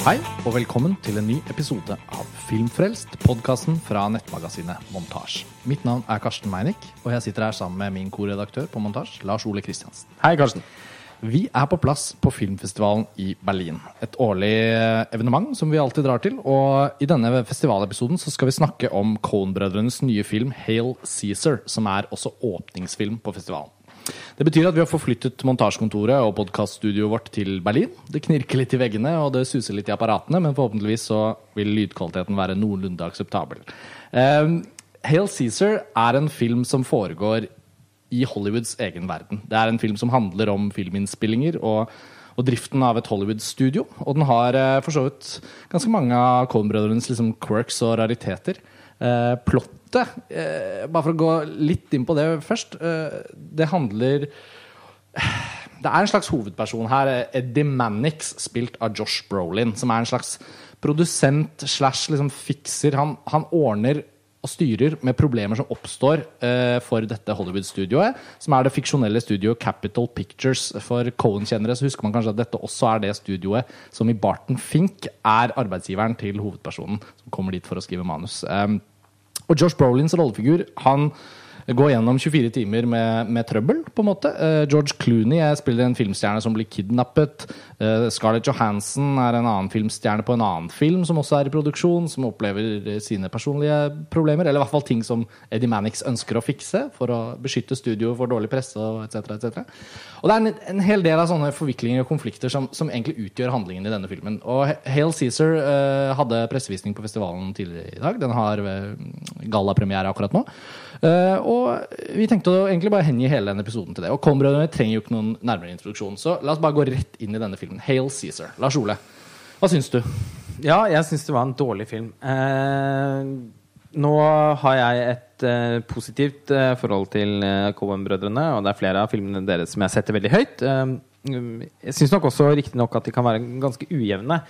Hei, og velkommen til en ny episode av Filmfrelst, podkasten fra nettmagasinet Montasj. Mitt navn er Karsten Meinick, og jeg sitter her sammen med min koredaktør på Montasj, Lars Ole Kristiansen. Hei, Karsten. Vi er på plass på filmfestivalen i Berlin. Et årlig eh, evenement som vi alltid drar til. Og i denne festivalepisoden så skal vi snakke om Cohn-brødrenes nye film Hail Cæsar, som er også åpningsfilm på festivalen. Det betyr at vi har forflyttet montasjekontoret og podkaststudioet vårt til Berlin. Det knirker litt i veggene og det suser litt i apparatene, men forhåpentligvis så vil lydkvaliteten være noenlunde akseptabel. Um, Hail Cæsar er en film som foregår i Hollywoods egen verden. Det er en film som handler om filminnspillinger og, og driften av et Hollywood-studio. Og den har eh, for så vidt ganske mange av Coen-brødrenes liksom, quirks og rariteter. Eh, plottet, eh, bare for å gå litt inn på det først, eh, det handler Det er en slags hovedperson her, Eddie Mannix, spilt av Josh Brolin, som er en slags produsent slash liksom fikser. Han, han ordner og styrer med problemer som oppstår eh, for dette Hollywood-studioet, som er det fiksjonelle studioet Capital Pictures. For Cohen-kjennere så husker man kanskje at dette også er det studioet som i Barton Fink er arbeidsgiveren til hovedpersonen som kommer dit for å skrive manus. Um, og Josh Brolins rollefigur han går gjennom 24 timer med, med trøbbel, på en måte. Uh, George Clooney spiller en filmstjerne som blir kidnappet. Uh, Scarlett Johansson er en annen filmstjerne på en annen film som også er i produksjon, som opplever sine personlige problemer, eller i hvert fall ting som Eddie Mannix ønsker å fikse for å beskytte studioet for dårlig presse etc. etc. Og det er en, en, hel del av sånne forviklinger og konflikter som, som egentlig utgjør handlingen i denne filmen. Og Hale Cæsar uh, hadde pressevisning på festivalen tidligere i dag. Den har gallapremiere akkurat nå. Uh, og vi tenkte å egentlig bare hengi hele denne episoden til det. Og Coen-brødrene trenger jo ikke noen nærmere introduksjon, så la oss bare gå rett inn i denne filmen. Hail Cæsar. Lars Ole, hva syns du? Ja, jeg syns det var en dårlig film. Eh, nå har jeg et eh, positivt forhold til Coen-brødrene, og det er flere av filmene deres som jeg setter veldig høyt. jeg syns nok også riktignok at de kan være ganske ujevne.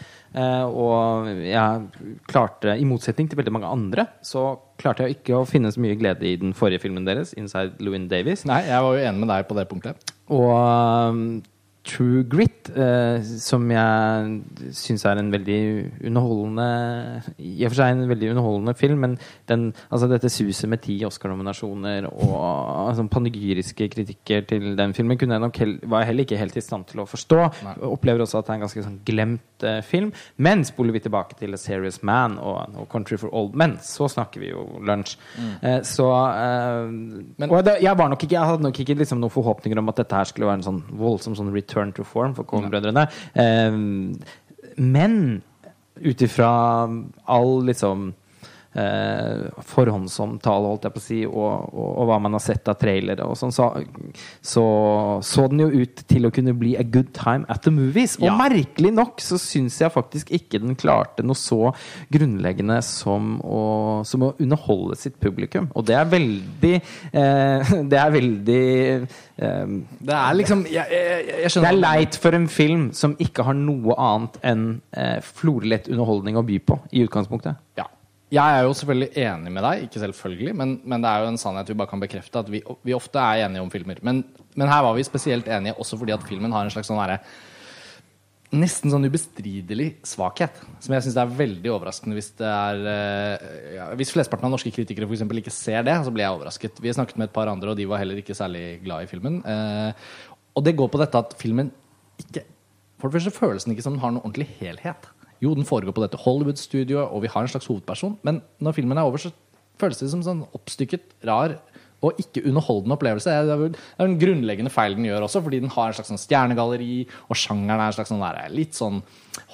og jeg klarte, i motsetning til veldig mange andre, så klarte jeg ikke å finne så mye glede i den forrige filmen deres, 'Inside Louin Davies'. Nei, jeg var jo enig med deg på det punktet. Og True Grit, eh, som jeg syns er en veldig underholdende I og for seg en veldig underholdende film, men den, altså dette suset med ti Oscar-nominasjoner og altså, panegyriske kritikker til den filmen kunne jeg nok hel, var jeg heller ikke helt i stand til å forstå. Nei. Opplever også at det er en ganske sånn glemt eh, film. Men spoler vi tilbake til A Serious Man og, og, Country for Old Men, så snakker vi jo lunsj. Mm. Eh, så eh, men, Og det, jeg, var nok ikke, jeg hadde nok ikke liksom, noen forhåpninger om at dette her skulle være en sånn voldsom sånn return return to form for Coen-brødrene. Eh, men ut ifra all liksom eh, forhåndsomtale, holdt jeg på å si, og, og, og, hva man har sett av trailere og sånn, så, så, så den jo ut til å kunne bli a good time at the movies. Og ja. merkelig nok så syns jeg faktisk ikke den klarte noe så grunnleggende som å, som å underholde sitt publikum. Og det er veldig eh, Det er veldig eh, Det er liksom jeg, jeg, jeg Det er leit for en film som ikke har noe annet enn eh, florlett underholdning å by på i utgangspunktet. Ja jeg er jo selvfølgelig enig med deg, ikke selvfølgelig, men, men, det er jo en sannhet vi bare kan bekrefte, at vi, vi ofte er enige om filmer. Men, men, her var vi spesielt enige også fordi at filmen har en slags sånn herre Nesten sånn ubestridelig svakhet. Som jeg syns er veldig overraskende hvis det er eh, ja, Hvis flesteparten av norske kritikere for eksempel, ikke ser det, så blir jeg overrasket. Vi har snakket med et par andre, og de var heller ikke særlig glad i filmen. Eh, og det går på dette at filmen ikke For det første føles den ikke som den har noen ordentlig helhet. Jo, den foregår på dette Hollywood-studioet, og vi har en slags hovedperson. Men når filmen er over, så føles det som sånn oppstykket, rar og ikke underholdende opplevelse. Det er, det en grunnleggende feil den gjør også, fordi den har en slags sånn stjernegalleri, og sjangeren er en slags sånn der, litt sånn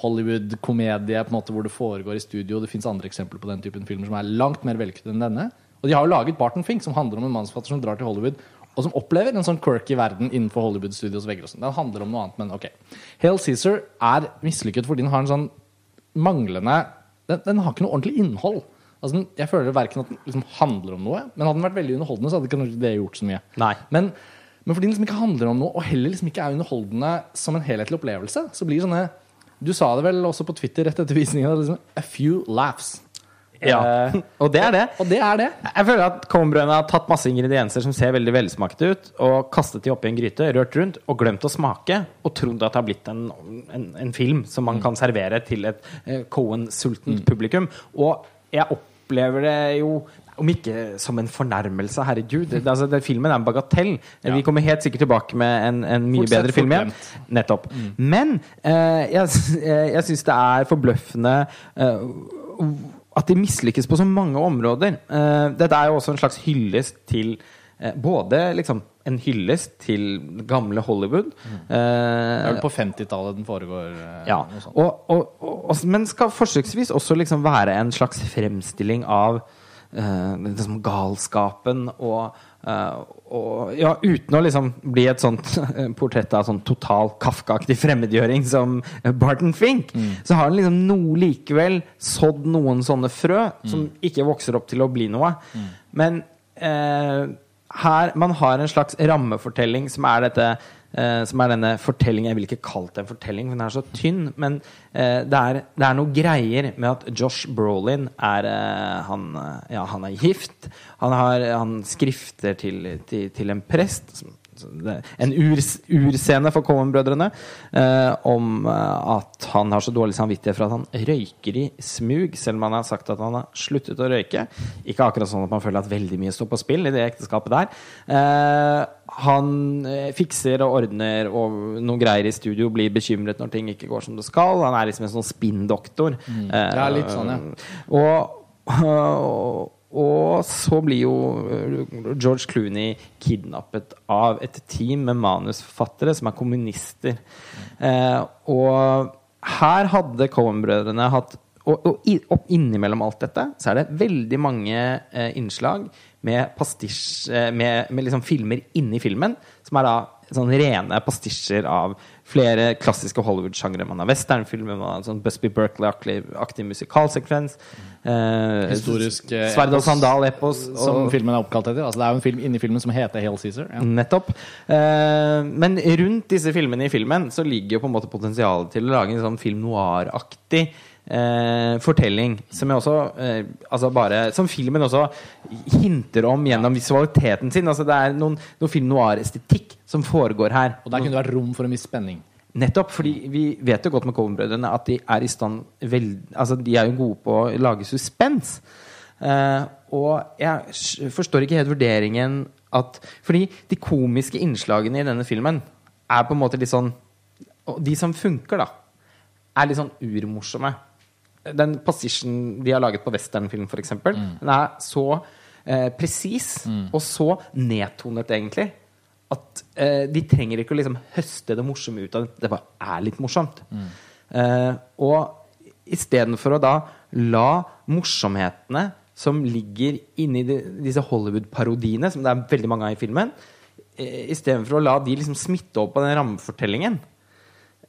Hollywood-komedie på en måte hvor det foregår i studio. Det fins andre eksempler på den typen filmer som er langt mer vellykket enn denne. Og de har jo laget Barton Fink, som handler om en mannsfatter som drar til Hollywood og som opplever en sånn quirky verden innenfor Hollywood-studios vegger. Den handler om noe annet, men ok. Hail Cæsar er mislykket fordi den har en sånn manglende den, den, har ikke noe ordentlig innhold. Altså, jeg føler verken at den liksom handler om noe, men hadde den vært veldig underholdende, så hadde ikke det gjort så mye. Men, men, fordi den liksom ikke handler om noe, og heller liksom ikke er underholdende som en helhetlig opplevelse, så blir sånne Du sa det vel også på Twitter rett etter visningen. Liksom, a few laughs. Ja. Uh, Og det er det. og det er det. Jeg føler at Cohen-brødrene har tatt masse ingredienser som ser veldig velsmakte ut, og kastet de oppi en gryte, rørt rundt, og glemt å smake, og trodd at det har blitt en, en, en film som man kan servere til et uh, Cohen-sultent publikum. Og jeg opplever det jo om ikke som en fornærmelse, herregud. Det, altså, den filmen er en bagatell. Vi kommer helt sikkert tilbake med en, en mye Fortsett, bedre film igjen. Nettopp. Men eh, jeg, eh, jeg syns det er forbløffende eh, at de mislykkes på så mange områder. Eh, dette er jo også en slags hyllest til eh, Både liksom en hyllest til gamle Hollywood. Det er Eh, vel på 50-tallet den foregår. eh, ja. Og, og, og, men skal forsøksvis også liksom være en slags fremstilling av eh, liksom galskapen og, eh, og Ja, uten å liksom bli et sånt eh, portrett av sånn total Kafka-aktig fremmedgjøring som Barton Fink, så har han liksom noe likevel sådd noen sånne frø som ikke vokser opp til å bli noe. Men uh, her man har en slags rammefortelling som er dette eh, som er denne fortellingen Jeg vil ikke kalle det en fortelling, for den er så tynn. Men eh, det, er, det er noe greier med at Josh Brolin er eh, han, eh, ja, han er gift. Han, har, han skrifter til, til, til en prest. Som, det, en urs, urscene for Cohen-brødrene eh, om eh, at han har så dårlig samvittighet for at han røyker i smug, selv om han har sagt at han har sluttet å røyke. Ikke akkurat sånn at man føler at veldig mye står på spill i det ekteskapet der. Eh, han eh, fikser og ordner og noe greier i studio, blir bekymret når ting ikke går som det skal. Han er liksom en sånn spinndoktor. Det er litt sånn, ja. og, og, så blir jo eh, George Clooney kidnappet av et team med manusforfattere som er kommunister. Eh, og her hadde Cohen-brødrene hatt og, og innimellom alt dette så er det veldig mange eh, innslag med pastisj eh, med, med liksom filmer inni filmen, som er da sånn rene pastisjer av flere klassiske Hollywood-sjangre. Man har westernfilmer, man har sånn Busby Berkeley-aktig musikalsekvens. Eh, Historisk, eh, Sverd og sandal-epos. Som og- filmen er oppkalt etter. Altså, det er jo en film inni filmen som heter Hail Caesar. Ja. Nettopp. Eh, men rundt disse filmene i filmen så ligger jo på en måte potensialet til å lage en sånn film noir-aktig eh, fortelling. Som også eh, altså bare, Som filmen også hinter om gjennom visualiteten sin. Altså det er noen, noen film noir-estetikk som foregår her. Og der kunne det vært rom for en viss spenning. Nettopp, fordi vi vet jo godt med Coven-brødrene at de er i stand vel, Altså, de er jo gode på å lage suspens. Eh, og jeg forstår ikke helt vurderingen at Fordi de komiske innslagene i denne filmen er på en måte litt sånn de som funker, da, er litt sånn urmorsomme. Den position de har laget på westernfilm, f.eks., eksempel den er så eh, presis og så nedtonet, egentlig, at eh, de trenger ikke å liksom høste det morsomme ut av det. Det bare er litt morsomt. Eh, og istedenfor å da la morsomhetene som ligger inni de, disse Hollywood-parodiene, som det er veldig mange av i filmen, eh, istedenfor å la de liksom smitte opp på den rammefortellingen,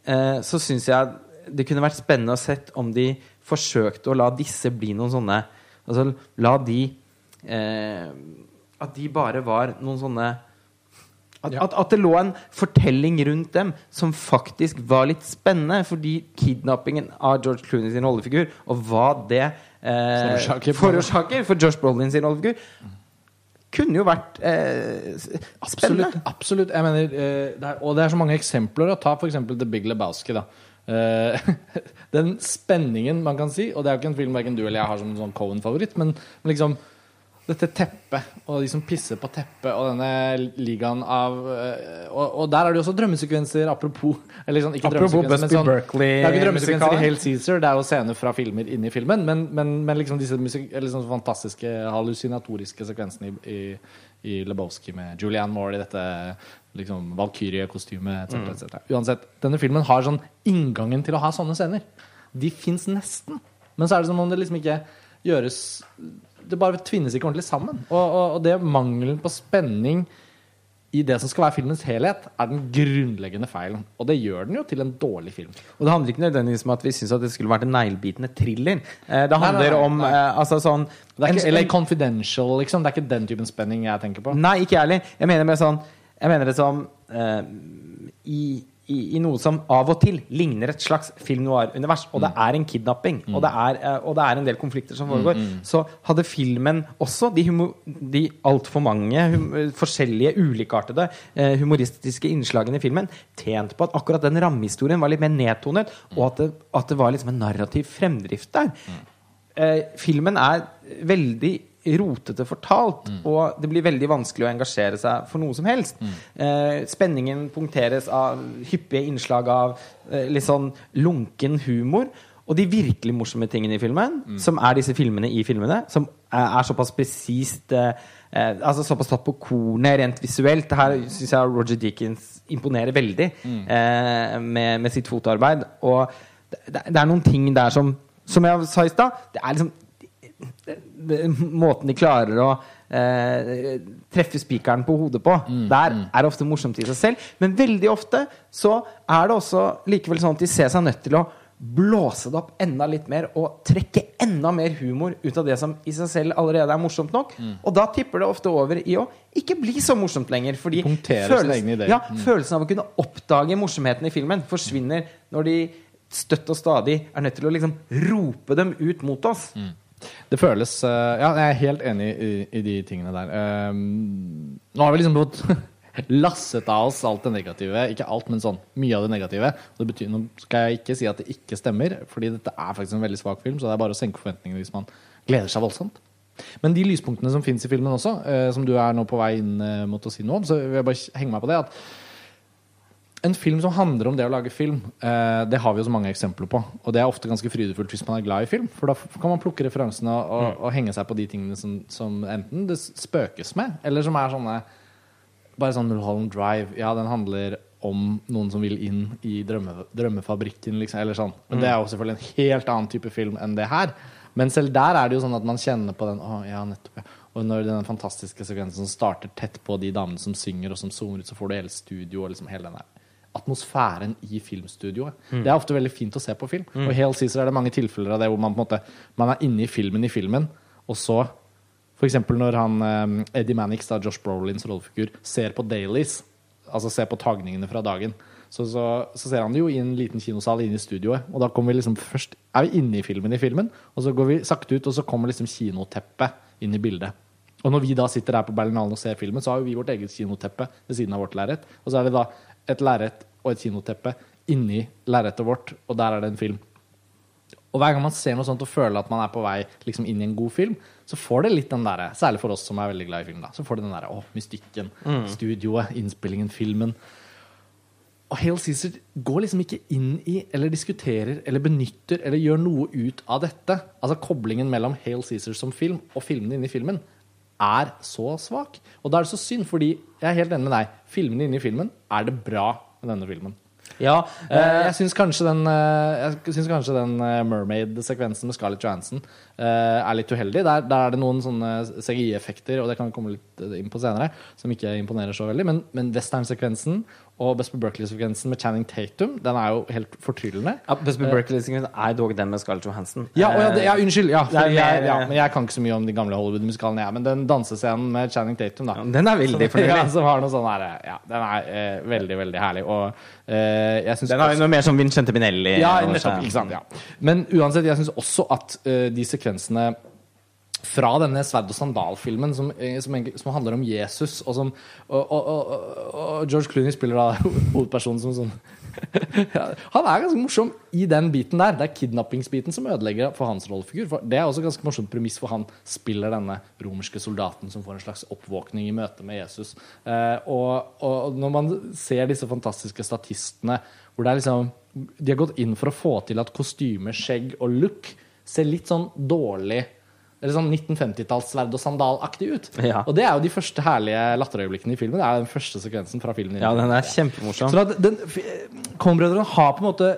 eh, så syns jeg det kunne vært spennende å sett om de forsøkte å la disse bli noen sånne Altså la de eh, At de bare var noen sånne at, Ja. at, at det lå en fortelling rundt dem som faktisk var litt spennende. Fordi kidnappingen av George Clooney sin rollefigur, og hva det eh, Forårsaker. for Josh Brolin sin rollefigur, kunne jo vært eh, spennende. Absolutt. absolutt. Jeg mener, eh, det er, og det er så mange eksempler. å Ta f.eks. The Big Lebowski. da Eh, Den spenningen man kan si, og det er jo ikke en film verken du eller jeg har som en sånn Cohen-favoritt, men, men liksom dette teppet, og de som pisser på teppet, og denne ligaen av eh, og, og der er det jo også drømmesekvenser, apropos eller sånn, ikke Apropos drømmesekvenser, Busby men sånn, Berkeley Det er jo ikke drømmesekvenser i Hale Caesar, det er jo scener fra filmer inni filmen, men, men, men liksom disse musik sånn fantastiske hallusinatoriske sekvensene i, i, i Lebowski med Julianne Moore i dette liksom valkyrjekostyme etc. Et Uansett, denne filmen har sånn inngangen til å ha sånne scener. De fins nesten, men så er det som om det liksom ikke gjøres Det bare tvinnes ikke ordentlig sammen. Og, og, og det mangelen på spenning i det som skal være filmens helhet, er den grunnleggende feilen. Og det gjør den jo til en dårlig film. Og det handler ikke nødvendigvis om at vi syns det skulle vært en neglebitende thriller. Eh, det handler nei, nei, om nei. eh, altså sånn Det er ikke, eller Confidential, liksom. Det er ikke den typen spenning jeg tenker på. Nei, ikke jeg heller. Jeg mener mer sånn Jeg mener det som eh, i, i, i noe som av og til ligner et slags film noir-univers, og det er en kidnapping, og, det er, eh, og det er en del konflikter som foregår, så hadde filmen også de, humo- de altfor mange hum, forskjellige, ulikartede eh, humoristiske innslagene i filmen tjent på at akkurat den rammehistorien var litt mer nedtonet, og at det, at det var liksom en narrativ fremdrift der. Eh, filmen er veldig rotete fortalt, og det blir veldig vanskelig å engasjere seg for noe som helst. Eh, spenningen punkteres av hyppige innslag av eh, litt sånn lunken humor. Og de virkelig morsomme tingene i filmen, som er disse filmene i filmene, som er, er såpass presist eh, eh, Altså såpass tatt på kornet rent visuelt. Det Her syns jeg Roger Deakins imponerer veldig eh, med, med sitt fotoarbeid. Og det, det er noen ting der som Som jeg sa i stad, det er liksom måten de klarer å eh, treffe spikeren på hodet på. Der er det ofte morsomt i seg selv. Men veldig ofte så er det også likevel sånn at de ser seg nødt til å blåse det opp enda litt mer og trekke enda mer humor ut av det som i seg selv allerede er morsomt nok. Og da tipper det ofte over i å ikke bli så morsomt lenger. Fordi følelsen, ja, følelsen av å kunne oppdage morsomheten i filmen forsvinner når de støtt og stadig er nødt til å liksom rope dem ut mot oss. Det føles eh, Ja, jeg er helt enig i, i de tingene der. Um, nå har vi liksom fått lasset av oss alt det negative. Ikke alt, men sånn mye av det negative. Det betyr, nå skal jeg ikke si at det ikke stemmer, fordi dette er faktisk en veldig svak film, så det er bare å senke forventningene hvis man gleder seg voldsomt. Men de lyspunktene som fins i filmen også, uh, som du er nå på vei inn uh, mot å si noe om, så vil jeg bare henge meg på det. at en film som handler om det å lage film, eh, det har vi jo så mange eksempler på. Og det er ofte ganske frydefullt hvis man er glad i film. For da kan man plukke referansene og, og, og henge seg på de tingene som, som enten det spøkes med, eller som er sånne Bare sånn Mulholland Drive. Ja, den handler om noen som vil inn i drømme, drømmefabrikken, liksom. Eller sånn. Men det er jo selvfølgelig en helt annen type film enn det her. Men selv der er det jo sånn at man kjenner på den Å, ja, nettopp, ja. Og når den fantastiske sekvensen starter tett på de damene som synger, og som zoomer ut, så får du hele studio og liksom hele den der atmosfæren i filmstudioet. Det er ofte veldig fint å se på film. Og i Hale Cæsar er det mange tilfeller av det hvor man på en måte Man er inne i filmen i filmen, og så eksempel når han eh, Eddie Mannix, da, Josh Brolins rollefigur, ser på dailies, altså ser på tagningene fra dagen, så, så, så ser han det jo i en liten kinosal inne i studioet. Og da kommer vi liksom først er vi inne i filmen i filmen, og så går vi sakte ut, og så kommer liksom kinoteppet inn i bildet. Og når vi da sitter her på Berlinalen og ser filmen, så har vi vårt eget kinoteppe ved siden av vårt lerret. Og så er det da et lerret og et kinoteppe inni lerretet vårt, og der er det en film. Og hver gang man ser noe sånt og føler at man er på vei liksom inn i en god film, så får det litt den derre Særlig for oss som er veldig glad i film, da. Så får det den derre å, mystikken, studioet, innspillingen, filmen. Og Hale Caesar går liksom ikke inn i, eller diskuterer, eller benytter, eller gjør noe ut av dette. Altså Koblingen mellom Hale Caesar som film og filmene inni filmen er så svak. Og da er det så synd, fordi jeg er helt enig med deg. Filmene inni i filmen er det bra med denne filmen. Ja, Eh, jeg syns kanskje den, eh, jeg synes kanskje den eh, Mermaid-sekvensen med Scarlett Johansson eh, er litt uheldig. Der, der er det noen sånne CGI-effekter, og det kan vi komme litt eh, inn på senere, som ikke imponerer så veldig. Men, men western-sekvensen og Best på Berkeley-sekvensen med Channing Tatum, den er jo helt fortryllende. ja Busby Berkeley-sekvensen er dog den med Scarlett Johansson. Ja, ja, det, ja, unnskyld. Ja, Det er jeg, ja, men jeg kan ikke så mye om de gamle Hollywood-musikalene, jeg. Men den dansescenen med Channing Tatum, da. Den er veldig fornøyelig. Sånn ja, den er eh, veldig, veldig herlig. Og eh, jeg syns Den har jo noe mer som Vincente Binelli. ja, nettopp, ikke sant, ja. Men uansett, jeg syns også at eh, de sekvensene fra denne sverd og sandal-filmen som, eh, som, som handler om Jesus, og som Og, og, og, George Clooney spiller da hovedpersonen som sånn Han er ganske morsom i den biten der. Det er kidnappingsbiten som ødelegger for hans rollefigur. Det er også ganske morsomt premiss for han spiller denne romerske soldaten som får en slags oppvåkning i møte med Jesus. Eh, og, og når man ser disse fantastiske statistene hvor det er liksom De har gått inn for å få til at kostyme, skjegg og look ser litt sånn dårlig eller sånn 1950-talls sverd og sandalaktig ut. Ja. Og det er jo de første herlige latterøyeblikkene i filmen. Det er den første sekvensen fra filmen. Ja, den er kjempemorsom. Så Coen-brødrene har på en måte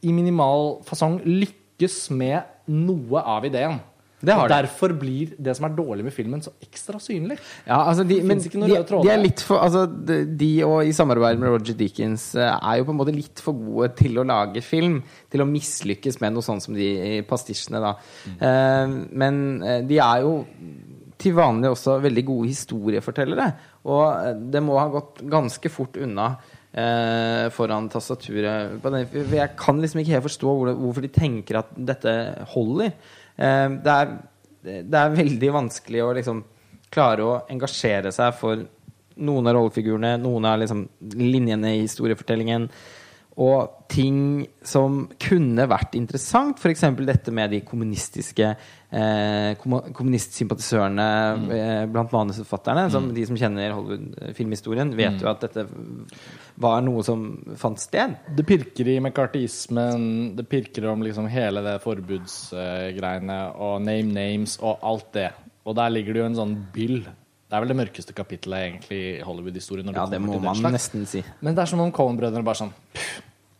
i minimal fasong lykkes med noe av ideen. Og. Derfor blir det som er dårlig med filmen, så ekstra synlig. Ja, altså de, men de, de er litt for altså de, de og i samarbeid med Roger Deakins eh, er jo på en måte litt for gode til å lage film. Til å mislykkes med noe sånt som de pastisjene, da. Eh, men eh, de er jo til vanlig også veldig gode historiefortellere. Og det må ha gått ganske fort unna eh, foran tastaturet. for Jeg kan liksom ikke helt forstå hvorfor de tenker at dette holder. Eh, det, er, det er veldig vanskelig å liksom klare å engasjere seg for noen av rollefigurene, noen av liksom linjene i historiefortellingen. Og ting som kunne vært interessant, f.eks. dette med de kommunistiske eh, kommunistsympatisørene mm. eh, blant manusforfatterne. Som de som kjenner Hollywood-filmhistorien, vet jo at dette var noe som fant sted. Det pirker i mekartismen, det pirker om liksom hele det forbudsgreiene og name names og alt det. Og der ligger det jo en sånn byll. Det er vel det mørkeste kapittelet egentlig i Hollywood-historien. Ja, det må det man slags. nesten si. Men det er som om Cohen-brødrene bare sånn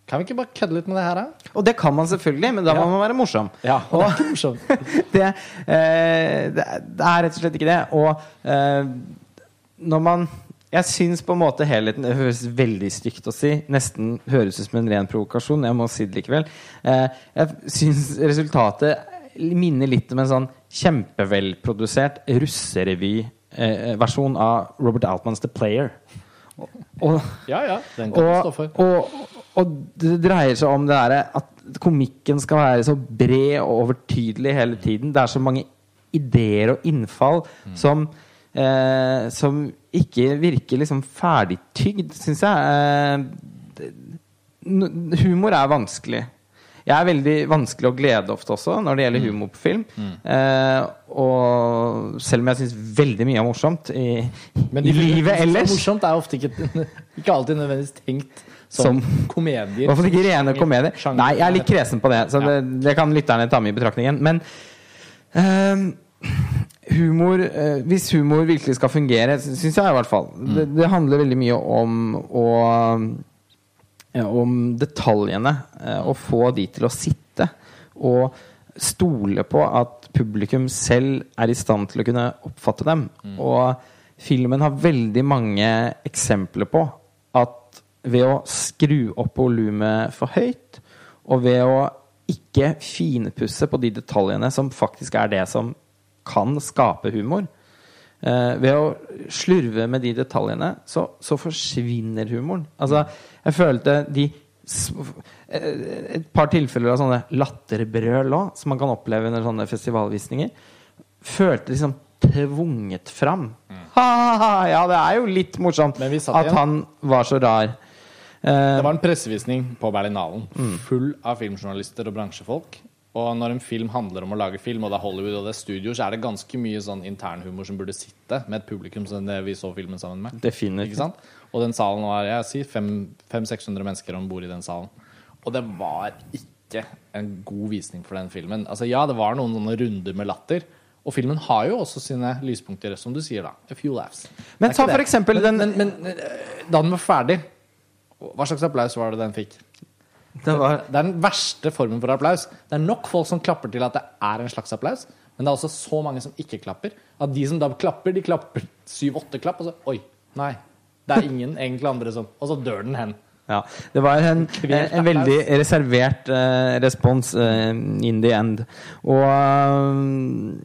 Kan vi ikke bare kødde litt med det her, da? Og det kan man selvfølgelig, men da må man være morsom. Ja, og det er ikke morsomt. det, eh, det, er- rett og slett ikke det. Og eh, når man Jeg syns på en måte helheten Det høres veldig stygt å si. Nesten høres ut som en ren provokasjon. Jeg må si det likevel. Eh, jeg syns resultatet minner litt om en sånn kjempevelprodusert russerevy-versjon av Robert Altmans The Player. Og, og Ja, ja. Den kan du stå og, for. og, og det dreier seg om det derre at komikken skal være så bred og overtydelig hele tiden. Det er så mange ideer og innfall Mm. som eh, Som ikke virker liksom ferdigtygd, syns jeg. Eh, humor er vanskelig. Jeg er veldig vanskelig å glede ofte også når det gjelder Mm. humor på film. Eh, og selv om jeg syns veldig mye er morsomt i, Men i livet er ellers morsomt er ofte ikke, ikke alltid nødvendigvis tenkt som, Som- komedier. I hvert fall ikke rene komedier. Sjanger- Nei, jeg er litt kresen på det, så Ja. det, det kan lytterne ta med i betraktningen. Men eh, humor eh, Hvis humor virkelig skal fungere, syns jeg i hvert fall det, det handler veldig mye om å Om detaljene. Og få de til å sitte. Og stole på at publikum selv er i stand til å kunne oppfatte dem. Og filmen har veldig mange eksempler på at ved å skru opp volumet for høyt, og ved å ikke finpusse på de detaljene som faktisk er det som kan skape humor eh, Ved å slurve med de detaljene, så, så forsvinner humoren. Altså, jeg følte de eh, Et par tilfeller av sånne latterbrøl òg, som man kan oppleve under sånne festivalvisninger, følte liksom tvunget fram. Ha-ha-ha! Ja, det er jo litt morsomt at igjen. han var så rar. Eh, Det var en pressevisning på Berlinalen Mm. full av filmjournalister og bransjefolk. Og når en film handler om å lage film, og det er Hollywood og det er studio, så er det ganske mye sånn internhumor som burde sitte med et publikum som det vi så filmen sammen med. Definitivt. Ikke sant? Og den salen var jeg sier 500-600 mennesker om bord i den salen. Og det var ikke en god visning for den filmen. Altså Ja, det var noen sånne runder med latter. Og filmen har jo også sine lyspunkter, som du sier, da. A few laughs. Men ta for eksempel den- men, men, men da den var ferdig, hva slags applaus var det den fikk? Det var Det er den verste formen for applaus. Det er nok folk som klapper til at det er en slags applaus, men det er også så mange som ikke klapper. At de som da klapper, de klapper syv-åtte klapp, og så Oi, nei. Det er ingen egentlig andre som Og så dør den hen. Ja, det var en, en, en veldig reservert uh, respons uh, in the end. Og, eh,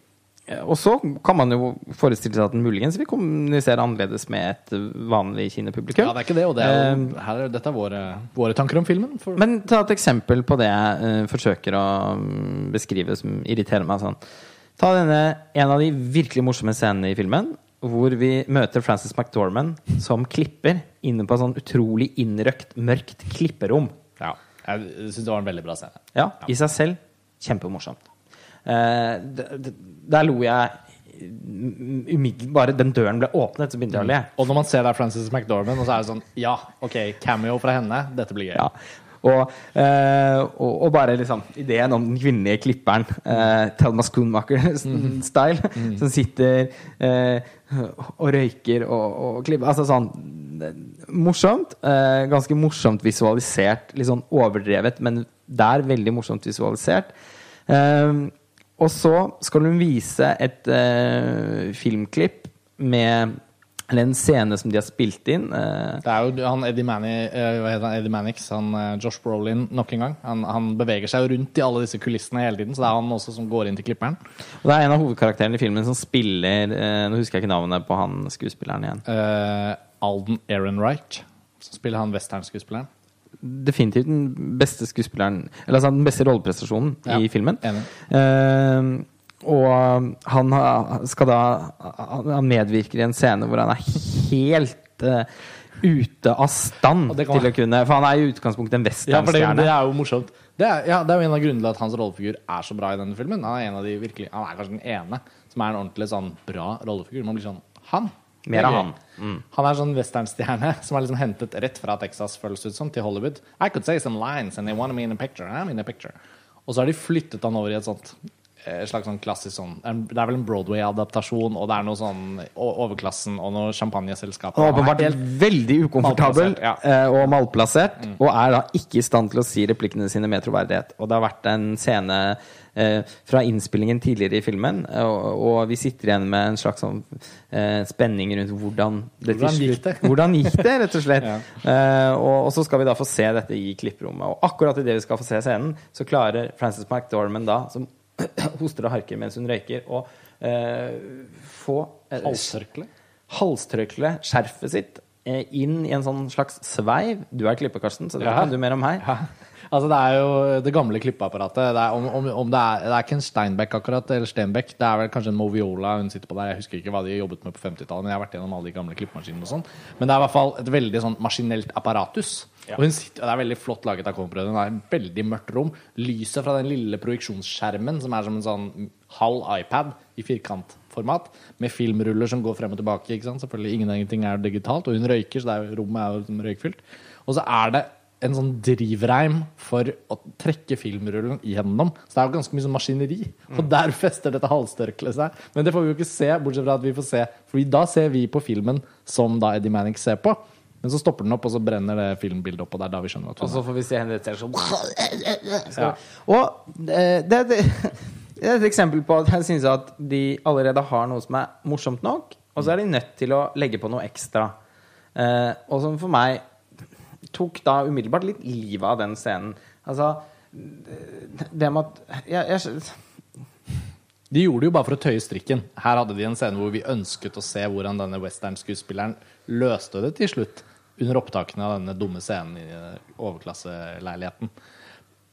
og så kan man jo forestille seg at den muligens vil kommunisere annerledes med et vanlig kinepublikum. Ja, det er ikke det, og det er jo, her, er- dette er våre, våre tanker om filmen. For, Men ta et eksempel på det jeg uh, forsøker å mm, beskrive som irriterer meg sånn. Ta denne, en av de virkelig morsomme scenene i filmen, hvor vi møter Frances McDormand som klipper inne på et sånn utrolig innrøkt, mørkt klipperom. ja, jeg syns det var en veldig bra scene. Ja, i seg selv kjempemorsomt. Eh, der lo jeg umiddelbart Bare den døren ble åpnet, så begynte jeg å le. Og når man ser der Frances McDormand, og så er det sånn Ja, OK, cameo fra henne. Dette blir gøy. Ja. Og, eh, og, og bare liksom ideen om den kvinnelige klipperen, eh, Thelma Schoonmaker-style, som sitter eh, og røyker og, og klipper Altså sånn Morsomt. Eh, ganske morsomt visualisert. Litt sånn overdrevet, men der veldig morsomt visualisert. Eh, og så skal hun vise et eh, filmklipp med Eller en scene som de har spilt inn. eh, Det er jo han Eddie, Mani, eh, hva heter han, Eddie Mannix, han eh, Josh Brolin, nok en gang. Han, han beveger seg jo rundt i alle disse kulissene hele tiden, så det er han også som går inn til klipperen. Og det er en av hovedkarakterene i filmen som spiller eh, Nå husker jeg ikke navnet på han skuespilleren igjen. Eh, Alden Ehrenreich som spiller han westernskuespilleren. Definitivt den beste skuespilleren Eller altså den beste rolleprestasjonen Ja, i filmen. Eh, og han skal da Han medvirker i en scene hvor han er helt uh, ute av stand kan- til å kunne For han er i utgangspunktet en Ja, det, det er jo morsomt. Det er, ja, det er jo en av grunnene til at hans rollefigur er så bra i denne filmen. Han er, en av de virkelig, han er kanskje den ene som er en ordentlig sånn bra rollefigur. Man blir sånn Han! Er Mer av han. Mm. Han er sånn westernstjerne som er liksom hentet rett fra Texas, føles ut som, til Hollywood. I could say some lines and they wanted me in a picture. I'm in a picture. Og så har de flyttet han over i et sånt eh, slags sånn klassisk sånn en- Det er vel en Broadway-adaptasjon, og det er noe sånn overklassen og noe champagneselskap. Han er åpenbart helt veldig ukomfortabel Malplassert, ja. eh, og malplassert, og er da ikke i stand til å si replikkene sine med troverdighet. Og det har vært en scene eh, fra innspillingen tidligere i filmen, eh, og, og vi sitter igjen med en slags sånn eh, spenning rundt hvordan det til Hvordan gikk det? Hvordan gikk det, rett og slett. Ja. Eh, og, og så skal vi da få se dette i klipperommet. Og akkurat idet vi skal få se scenen, så klarer Frances McDormand da, som hoster og harker mens hun røyker, og eh, få eh, halstørkle. halstørkle, skjerfet sitt, eh, inn i en sånn slags sveiv. Du er klipper, Karsten, så det Ja. kan du mer om her. Ja. Altså Det er jo det gamle klippeapparatet. Det er, om, om, om det, er, det er ikke en Steinbeck akkurat, eller Stenbeck. Det er vel kanskje en Moviola hun sitter på der. Jeg husker ikke hva de jobbet med på 50-tallet, men jeg har vært gjennom alle de gamle klippemaskinene og sånn. Men det er i hvert fall et veldig sånn maskinelt apparatus. Og hun sitter, Det er veldig flott laget av Coen-brødrene. Det er et veldig mørkt rom. Lyset fra den lille projeksjonsskjermen, som er som en sånn halv iPad i firkantformat, med filmruller som går frem og tilbake. Selvfølgelig Ingenting er digitalt, og hun røyker, så det er, rommet er jo liksom røykfylt. Og så er det en sånn drivreim for å trekke filmrullen gjennom. Så det er jo ganske mye sånn maskineri. Og der fester dette halstørkleet seg. Men det får vi jo ikke se, bortsett fra at vi får se For da ser vi på filmen som da Eddie Manning ser på. Men så stopper den opp, og så brenner det filmbildet opp, og det er da vi skjønner at Og så får vi se henne rett sånn Ja. Og eh, det, det, det er et eksempel på at jeg syns at de allerede har noe som er morsomt nok, og så er de nødt til å legge på noe ekstra. Eh, og som for meg tok da umiddelbart litt livet av den scenen. Altså det- Det med at jeg, jeg, De gjorde det jo bare for å tøye strikken. Her hadde de en scene hvor vi ønsket å se hvordan denne westernskuespilleren løste det til slutt. Under opptakene av denne dumme scenen i overklasseleiligheten.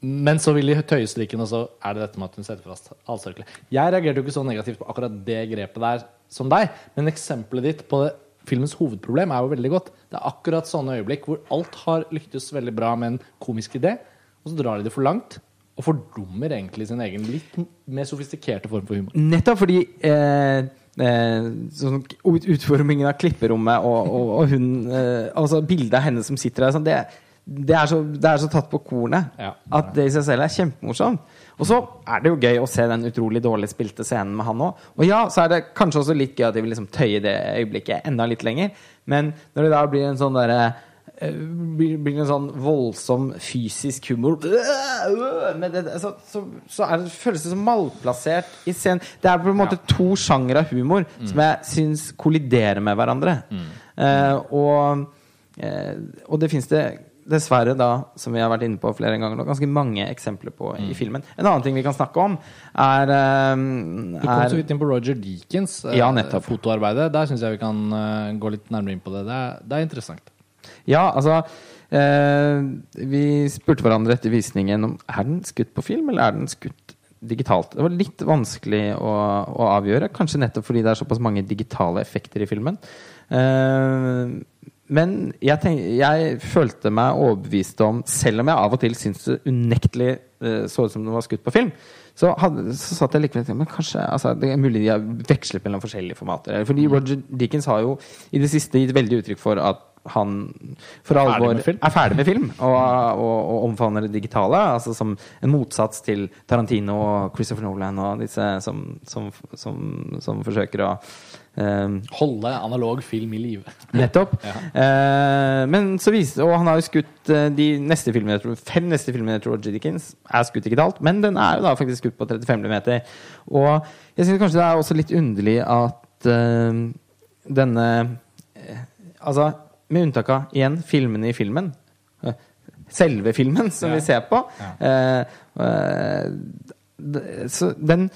Men så vil de tøye strikken, og så er det dette med at hun setter fast halstørkle. Jeg reagerte jo ikke så negativt på akkurat det grepet der som deg, men eksempelet ditt på filmens hovedproblem er jo veldig godt. Det er akkurat sånne øyeblikk hvor alt har lyktes veldig bra med en komisk idé, og så drar de det for langt. Og fordummer egentlig sin egen litt mer sofistikerte form for humor. Nettopp fordi eh, sånn, utformingen av klipperommet og, og, og hun eh, Altså bildet av henne som sitter der sånn, det, det, er så, det er så tatt på kornet Ja. at det i seg selv er kjempemorsomt. Og så er det jo gøy å se den utrolig dårlig spilte scenen med han òg. Og ja, så er det kanskje også litt gøy at de vil liksom tøye det øyeblikket enda litt lenger. Men når det da blir en sånn derre eh, blir, det en sånn voldsom fysisk humor Men det, så, så, så er det, føles det som malplassert i scenen. Det er på en måte to sjangre av humor som jeg syns kolliderer med hverandre. Eh, og, eh, og det fins det dessverre, da, som vi har vært inne på flere ganger Og ganske mange eksempler på i filmen. En annen ting vi kan snakke om, er, eh, Du kom så vidt inn på Roger Deakins eh, Ja, fotoarbeidet. Der syns jeg vi kan eh, gå litt nærmere inn på det. Det er, det er interessant. Ja, altså eh, Vi spurte hverandre etter visningen om Er den skutt på film, eller er den skutt digitalt. Det var litt vanskelig å, å avgjøre, kanskje nettopp fordi det er såpass mange digitale effekter i filmen. Eh, men jeg, tenk, jeg følte meg overbevist om, selv om jeg av og til syns det unektelig eh, så ut som den var skutt på film, så, hadde, så satt jeg likevel og tenkte Men kanskje altså, Det er mulig de har vekslet mellom forskjellige formater. Fordi Roger Dickens har jo i det siste gitt veldig uttrykk for at han for alvor er ferdig med film og, og, og omfavner det digitale. Altså som en motsats til Tarantino og Christopher Nolan og disse som, som, som, som forsøker å Um, Holde analog film i live. Nettopp. Ja. uh, men så viste Og han har jo skutt eh, de neste filmene tror, fem neste filmene til Roger Dickens er skutt digitalt, men den er jo da faktisk skutt på 35 mm. Og jeg syns kanskje det er også litt underlig at uh, denne uh, Altså, med unntak av igjen filmene i filmen Selve filmen som Ja. vi ser på. Ja. eh, eh, så den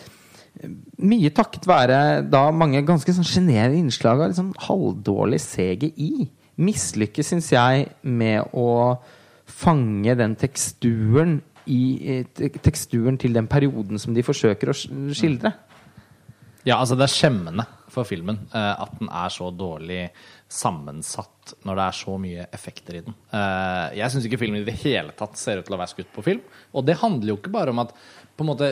mye takket være da mange ganske sånn sjenerende innslag av sånn halvdårlig CGI. mislykkes, syns jeg, med å fange den teksturen i eh, teksturen til den perioden som de forsøker å skildre. Ja, altså det er skjemmende for filmen at den er så dårlig sammensatt når det er så mye effekter i den. Eh, jeg syns ikke filmen i det hele tatt ser ut til å være skutt på film. Og det handler jo ikke bare om at på en måte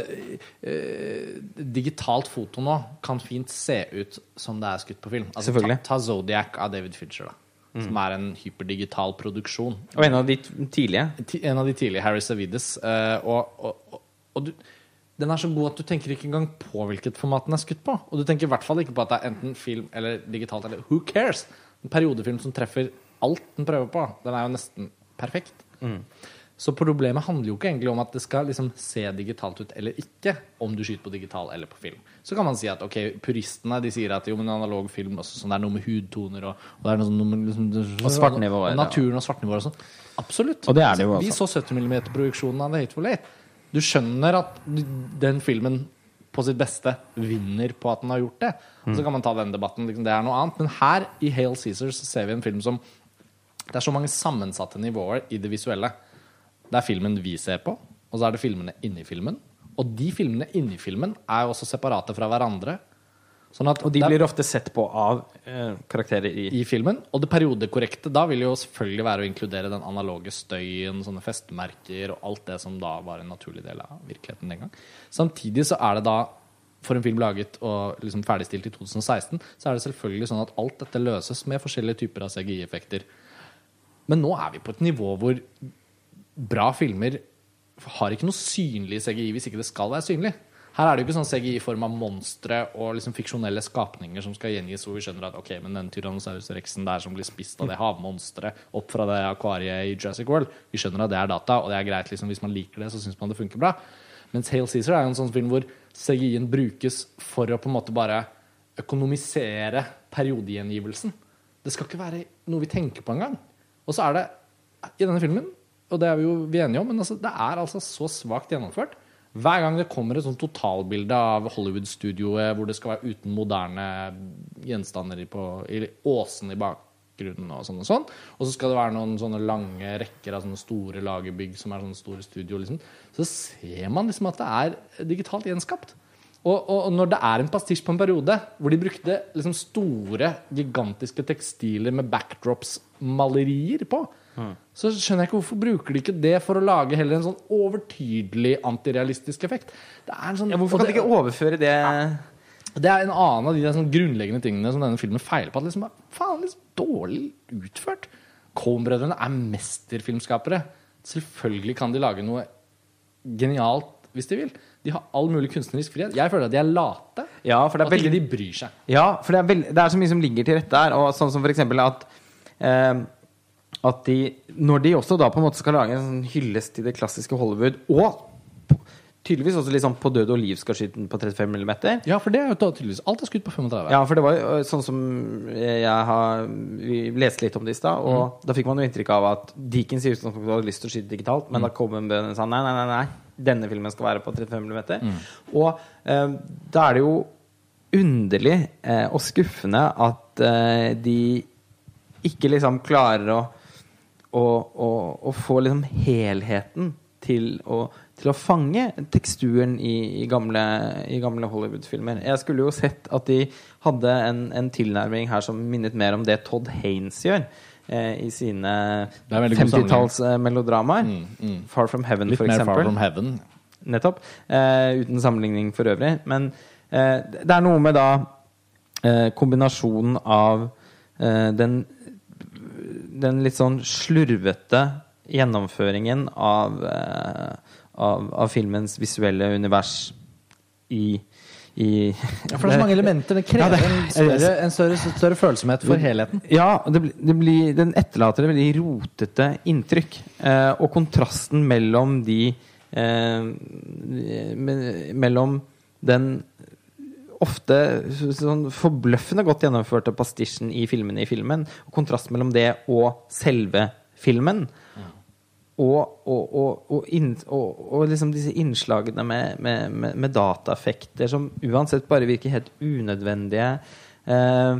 eh, Digitalt foto nå kan fint se ut som det er skutt på film. Altså, Ta, ta Zodiac av David Fincher, da. Som er en hyperdigital produksjon. Og en av de tidlige. En av de tidlige Harry Savides. eh, og og, og, og du, den er så god at du tenker ikke engang på hvilket format den er skutt på. Og du tenker i hvert fall ikke på at det er enten film eller digitalt. Eller who cares? En periodefilm som treffer alt den prøver på. Den er jo nesten perfekt. Så problemet handler jo ikke egentlig om at det skal liksom se digitalt ut eller ikke, om du skyter på digital eller på film. Så kan man si at ok, puristene de sier at jo, men analog film også, sånn, det er noe med hudtoner og, og det er noe sånn, med liksom, Og svartnivået. og naturen og svartnivåer og sånn. Absolutt. Og det det jo Vi så 70 mm-produksjonen av The Hateful Eight. Du skjønner at den filmen på sitt beste vinner på at den har gjort det. Og så kan man ta den debatten, liksom, det er noe annet. Men her i Hail Caesar ser vi en film som Det er så mange sammensatte nivåer i det visuelle. Det er filmen vi ser på, og så er det filmene inni filmen. Og de filmene inni filmen er jo også separate fra hverandre. Sånn at Og de blir ofte sett på av eh, karakterer i i filmen. Og det periodekorrekte da vil jo selvfølgelig være å inkludere den analoge støyen, sånne festmerker og alt det som da var en naturlig del av virkeligheten den gang. Samtidig så er det da, for en film laget og liksom ferdigstilt i 2016, så er det selvfølgelig sånn at alt dette løses med forskjellige typer av CGI-effekter. Men nå er vi på et nivå hvor bra filmer har ikke noe synlig CGI hvis ikke det skal være synlig. Her er det jo ikke sånn CGI i form av monstre og liksom fiksjonelle skapninger som skal gjengis, hvor vi skjønner at ok, men den Tyrannosaurus rexen der som blir spist av det havmonsteret opp fra det akvariet i Jurassic World, vi skjønner at det er data, og det er greit liksom, hvis man liker det, så syns man det funker bra. Mens Hale Caesar er jo en sånn film hvor CGI-en brukes for å på en måte bare økonomisere periodegjengivelsen. Det skal ikke være noe vi tenker på engang. Og så er det i denne filmen, og det er vi jo vi enige om, men altså, det er altså så svakt gjennomført. Hver gang det kommer et sånt totalbilde av Hollywood-studioet hvor det skal være uten moderne gjenstander på, i åsen i bakgrunnen og sånn og sånn, og så skal det være noen sånne lange rekker av sånne store lagerbygg som er sånne store studio, liksom, så ser man liksom at det er digitalt gjenskapt. Og, og når det er en pastisj på en periode hvor de brukte liksom store, gigantiske tekstiler med backdrops-malerier på, så skjønner jeg ikke hvorfor bruker de ikke det for å lage heller en sånn overtydelig antirealistisk effekt. Det er en sånn, ja, Hvorfor kan de ikke overføre det det er en annen av de sånn grunnleggende tingene som denne filmen feiler på. At liksom, faen, liksom dårlig utført. Coen-brødrene er mesterfilmskapere. Selvfølgelig kan de lage noe genialt hvis de vil. De har all mulig kunstnerisk frihet. Jeg føler at de er late. Ja, for det er at ikke de bryr seg. Ja, for det er, det er så mye som ligger til rette her. Og sånn som for eksempel at eh, At de Når de også da på en måte skal lage en sånn hyllest til det klassiske Hollywood, og tydeligvis også liksom på død og liv skal skyte den på 35 mm Ja, for det er jo tydeligvis Alt er skutt på 35. Ja, for det var jo sånn som jeg har Vi leste litt om det i stad, og da fikk man jo inntrykk av at Deakins i utgangspunktet hadde lyst til å skyte digitalt, men da kom en bønn og sa nei, nei, nei, nei, denne filmen skal være på 35 mm. Og eh, da er det jo underlig eh, og skuffende at eh, de ikke liksom klarer å, å, å, å få liksom helheten til å, til å fange teksturen i, i gamle, gamle Hollywood-filmer. Jeg skulle jo sett at de hadde en, en tilnærming her som minnet mer om det Todd Haynes gjør. Eh, I sine Det er en 50-tallsmelodramaer. Mm, mm. Far From Heaven, Litt for mer. Far From Heaven. Nettopp. Eh, uten sammenligning for øvrig. Men eh, det er noe med da eh, kombinasjonen av eh, den, den litt sånn slurvete gjennomføringen av, eh, av, av filmens visuelle univers i, i Ja, for det er så mange elementer. Det krever Ja, det- en, større, en større, større følsomhet for helheten. Ja, det, det blir, den etterlater et veldig rotete inntrykk. Eh, og kontrasten mellom de eh, Mellom den ofte sånn forbløffende godt gjennomførte pastisjen i filmene i filmen, og kontrast mellom det og selve filmen. Og, og, og, og, inn, og, liksom disse innslagene med, med, med, med dataeffekter som uansett bare virker helt unødvendige. Eh,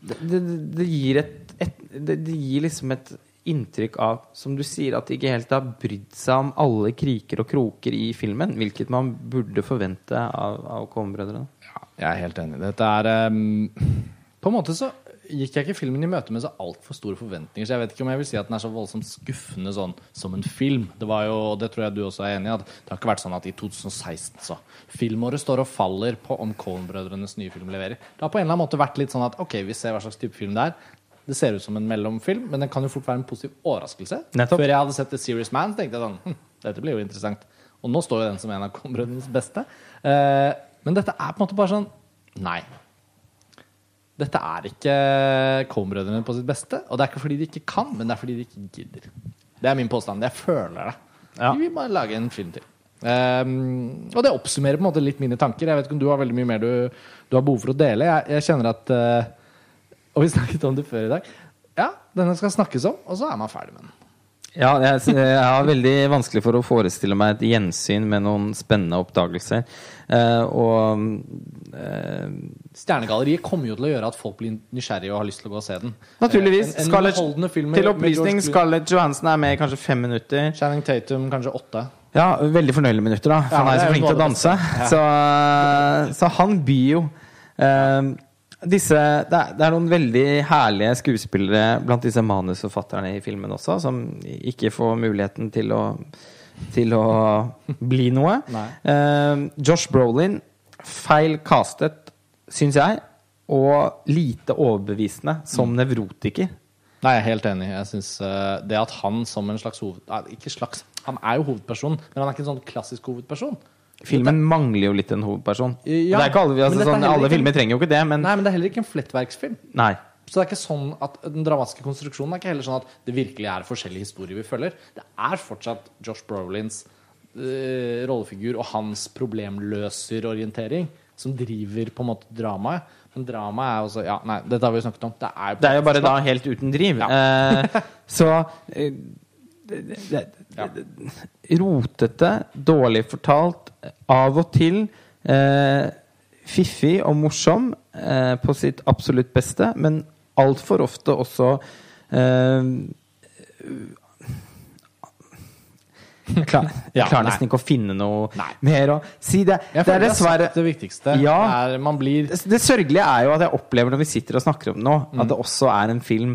det, det, det gir et, et det, det gir liksom et inntrykk av, som du sier, at de ikke helt har brydd seg om alle kriker og kroker i filmen. Hvilket man burde forvente av, av Coen-brødrene. Ja, jeg er helt enig. Dette er um, På en måte så gikk jeg ikke filmen i møte med så altfor store forventninger. Så jeg vet ikke om jeg vil si at den er så voldsomt skuffende sånn som en film. Det var jo, og det tror jeg du også er enig i, at det har ikke vært sånn at i 2016 så Filmåret står og faller på om Coen-brødrenes nye film leverer. Det har på en eller annen måte vært litt sånn at ok, vi ser hva slags type film det er. Det ser ut som en mellomfilm, men den kan jo fort være en positiv overraskelse. Nettopp. Før jeg hadde sett The Serious Man, så tenkte jeg sånn hm, dette blir jo interessant. Og nå står jo den som en av Coen-brødrenes beste. Eh, men dette er på en måte bare sånn Nei. Dette er ikke Coen-brødrene på sitt beste. Og det er ikke fordi de ikke kan, men det er fordi de ikke gidder. Det er min påstand. Jeg føler det. Ja. De vil bare lage en film til. Um, og det oppsummerer på en måte litt mine tanker. Jeg vet ikke om du har veldig mye mer du, du har behov for å dele. Jeg, jeg kjenner at uh, Og vi snakket om det før i dag. Ja, denne skal snakkes om, og så er man ferdig med den. Ja, jeg, jeg har veldig vanskelig for å forestille meg et gjensyn med noen spennende oppdagelser. Eh, og eh, Stjernegalleriet kommer jo til å gjøre at folk blir nysgjerrige og har lyst til å gå og se den. Naturligvis. En, en Scarlett- til opplysning. Scarlett Johansen er med i kanskje fem minutter. Channing Tatum kanskje åtte. Ja, veldig fornøyelige minutter, da. For Ja, han er jo så flink til å danse. Ja. Så, så han byr jo. Eh, disse, det, er, det er noen veldig herlige skuespillere blant disse manusforfatterne i filmen også, som ikke får muligheten til å, til å bli noe. Eh, Josh Brolin, feil castet, syns jeg, og lite overbevisende som Mm. nevrotiker. Nei, jeg er helt enig. Jeg synes uh, Det at han som en slags hoved... Nei, ikke slags Han er jo hovedperson, men han er ikke en sånn klassisk hovedperson. Filmen mangler jo litt en hovedperson. Ja, det er ikke alle, altså, sånn, alle ikke- filmer trenger jo ikke det, men Nei, men det er heller ikke en flettverksfilm. Nei. Så det er ikke sånn at Den dramatiske konstruksjonen er ikke heller sånn at det virkelig er forskjellige historier vi følger. Det er fortsatt Josh Brolins eh, rollefigur og hans problemløserorientering som driver på en måte dramaet. Men dramaet er også Ja, nei, dette har vi jo snakket om. Det er, Det er jo bare da helt uten driv. Eh, så eh, det, Ja. Rotete, dårlig fortalt, av og til eh, fiffig og morsom eh, på sitt absolutt beste, men altfor ofte også eh, Jeg klarer, jeg Ja, klarer nesten ikke å finne noe Nei. mer å si. Det, det er dessverre det viktigste. Ja. Det man blir det, sørgelige er jo at jeg opplever når vi sitter og snakker om det nå, Mm. at det også er en film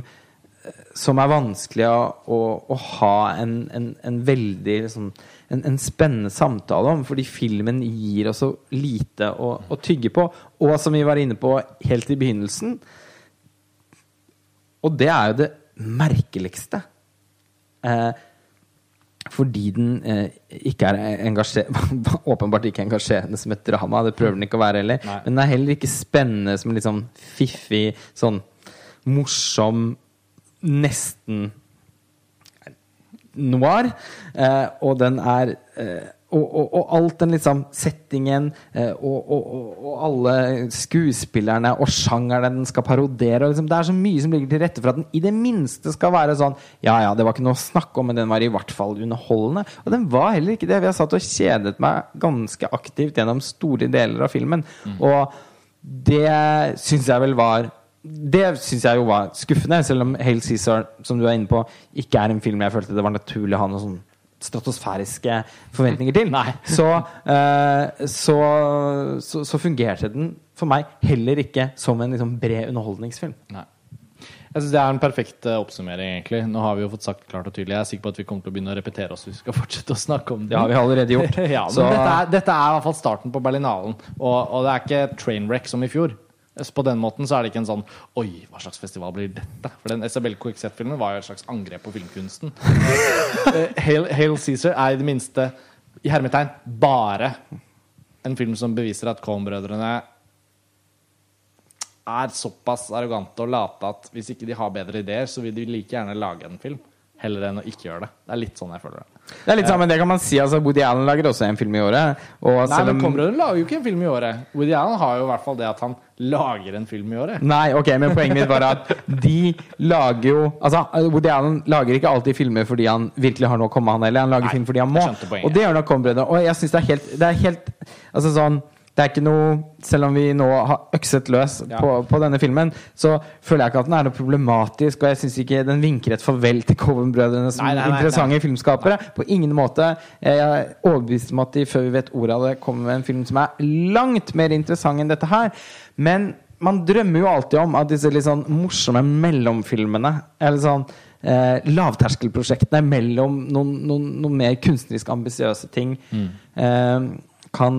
som er vanskelig å, å, å ha en, en, en veldig liksom, en, en spennende samtale om, fordi filmen gir oss så lite å, å tygge på. Og som vi var inne på helt i begynnelsen Og det er jo det merkeligste. Eh, fordi den eh, ikke er åpenbart ikke engasjerende som et drama. Det prøver den ikke å være heller. Nei. Men den er heller ikke spennende som litt sånn fiffig, sånn morsom, nesten noir. Eh, og den er eh, og, og, og alt den liksom settingen eh, og, og, alle skuespillerne og sjangeren den skal parodere liksom, Det er så mye som ligger til rette for at den i det minste skal være sånn Ja, ja, det var ikke noe å snakke om, men den var i hvert fall underholdende. Og den var heller ikke det. Vi har satt og kjedet meg ganske aktivt gjennom store deler av filmen. Og det syns jeg vel var det syns jeg jo var skuffende, selv om Hail Cæsar, som du er inne på, ikke er en film jeg følte det var naturlig å ha noen sånn stratosfæriske forventninger til. Så, uh, så, så, så fungerte den for meg heller ikke som en liksom, bred underholdningsfilm. Nei. Jeg synes Det er en perfekt eh, oppsummering. egentlig Nå har vi jo fått sagt klart og tydelig Jeg er sikker på at vi kommer til å begynne å repetere oss vi skal fortsette å snakke om det. Ja, vi har allerede gjort. ja, dette, er, dette er i hvert fall starten på Berlinalen. Og, og det er ikke trainwreck som i fjor. Så På den måten så er det ikke en sånn Oi, hva slags festival blir dette? For den Isabel Quickset-filmen var jo et slags angrep på filmkunsten. Eh, Hail, Hail Cæsar er i det minste, i hermetegn, bare en film som beviser at Cohn-brødrene er såpass arrogante og late at hvis ikke de har bedre ideer, så vil de like gjerne lage en film. Heller enn å ikke gjøre det. Det er litt sånn jeg føler det. Det er litt sammen, det kan man si. altså Woody Allen lager også en film i året. Nei, men om- Coen-brødrene lager jo ikke en film i året. Woody Allen har jo i hvert fall det at han lager en film i året. Nei, ok, men poenget mitt var at de lager jo Altså, Woody Allen lager ikke alltid filmer fordi han virkelig har noe å komme han heller. Han lager Nei, film fordi han må. Og det gjør nok Coen-brødrene. Og jeg syns det er helt Det er helt Altså sånn Det er ikke noe Selv om vi nå har økset løs Ja. på, på denne filmen, så føler jeg ikke at den er noe problematisk, og jeg syns ikke den vinker et farvel til Coven-brødrene som Nei, nei, nei, interessante filmskapere. På ingen måte. Jeg er overbevist om at de, før vi vet ordet av det, kommer med en film som er langt mer interessant enn dette her. Men man drømmer jo alltid om at disse litt sånn morsomme mellomfilmene Eller sånn eh, lavterskelprosjektene mellom noen, noen, noen mer kunstnerisk ambisiøse ting eh, kan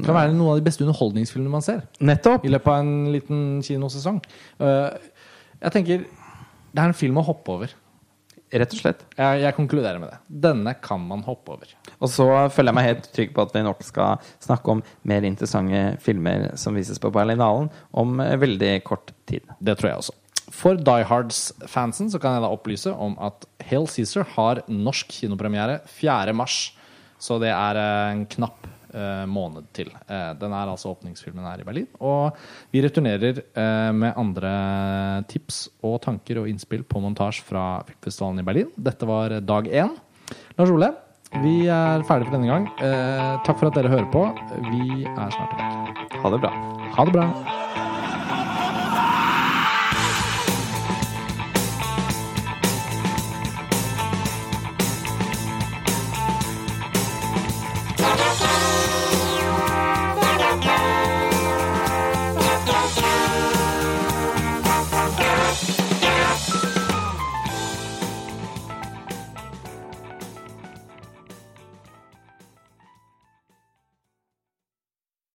Det kan være noen av de beste underholdningsfilmene man ser. Nettopp. i løpet av en liten kinosesong. Uh, jeg tenker det er en film å hoppe over. Rett og slett. Jeg, jeg konkluderer med det. Denne kan man hoppe over. Og så føler jeg meg helt trygg på at vi nok skal snakke om mer interessante filmer som vises på Berlinalen om eh, veldig kort tid. Det tror jeg også. For Die Hards-fansen så kan jeg da opplyse om at Hail Cæsar har norsk kinopremiere 4. mars. Så det er eh, en knapp eh, måned til. Eh, den er altså åpningsfilmen her i Berlin. Og vi returnerer eh, med andre tips og tanker og innspill på montasje fra filmfestivalen i Berlin. Dette var dag én. Lars Ole, vi er ferdige for denne gang. Eh, takk for at dere hører på. Vi er snart tilbake. Ha det bra. Ha det bra.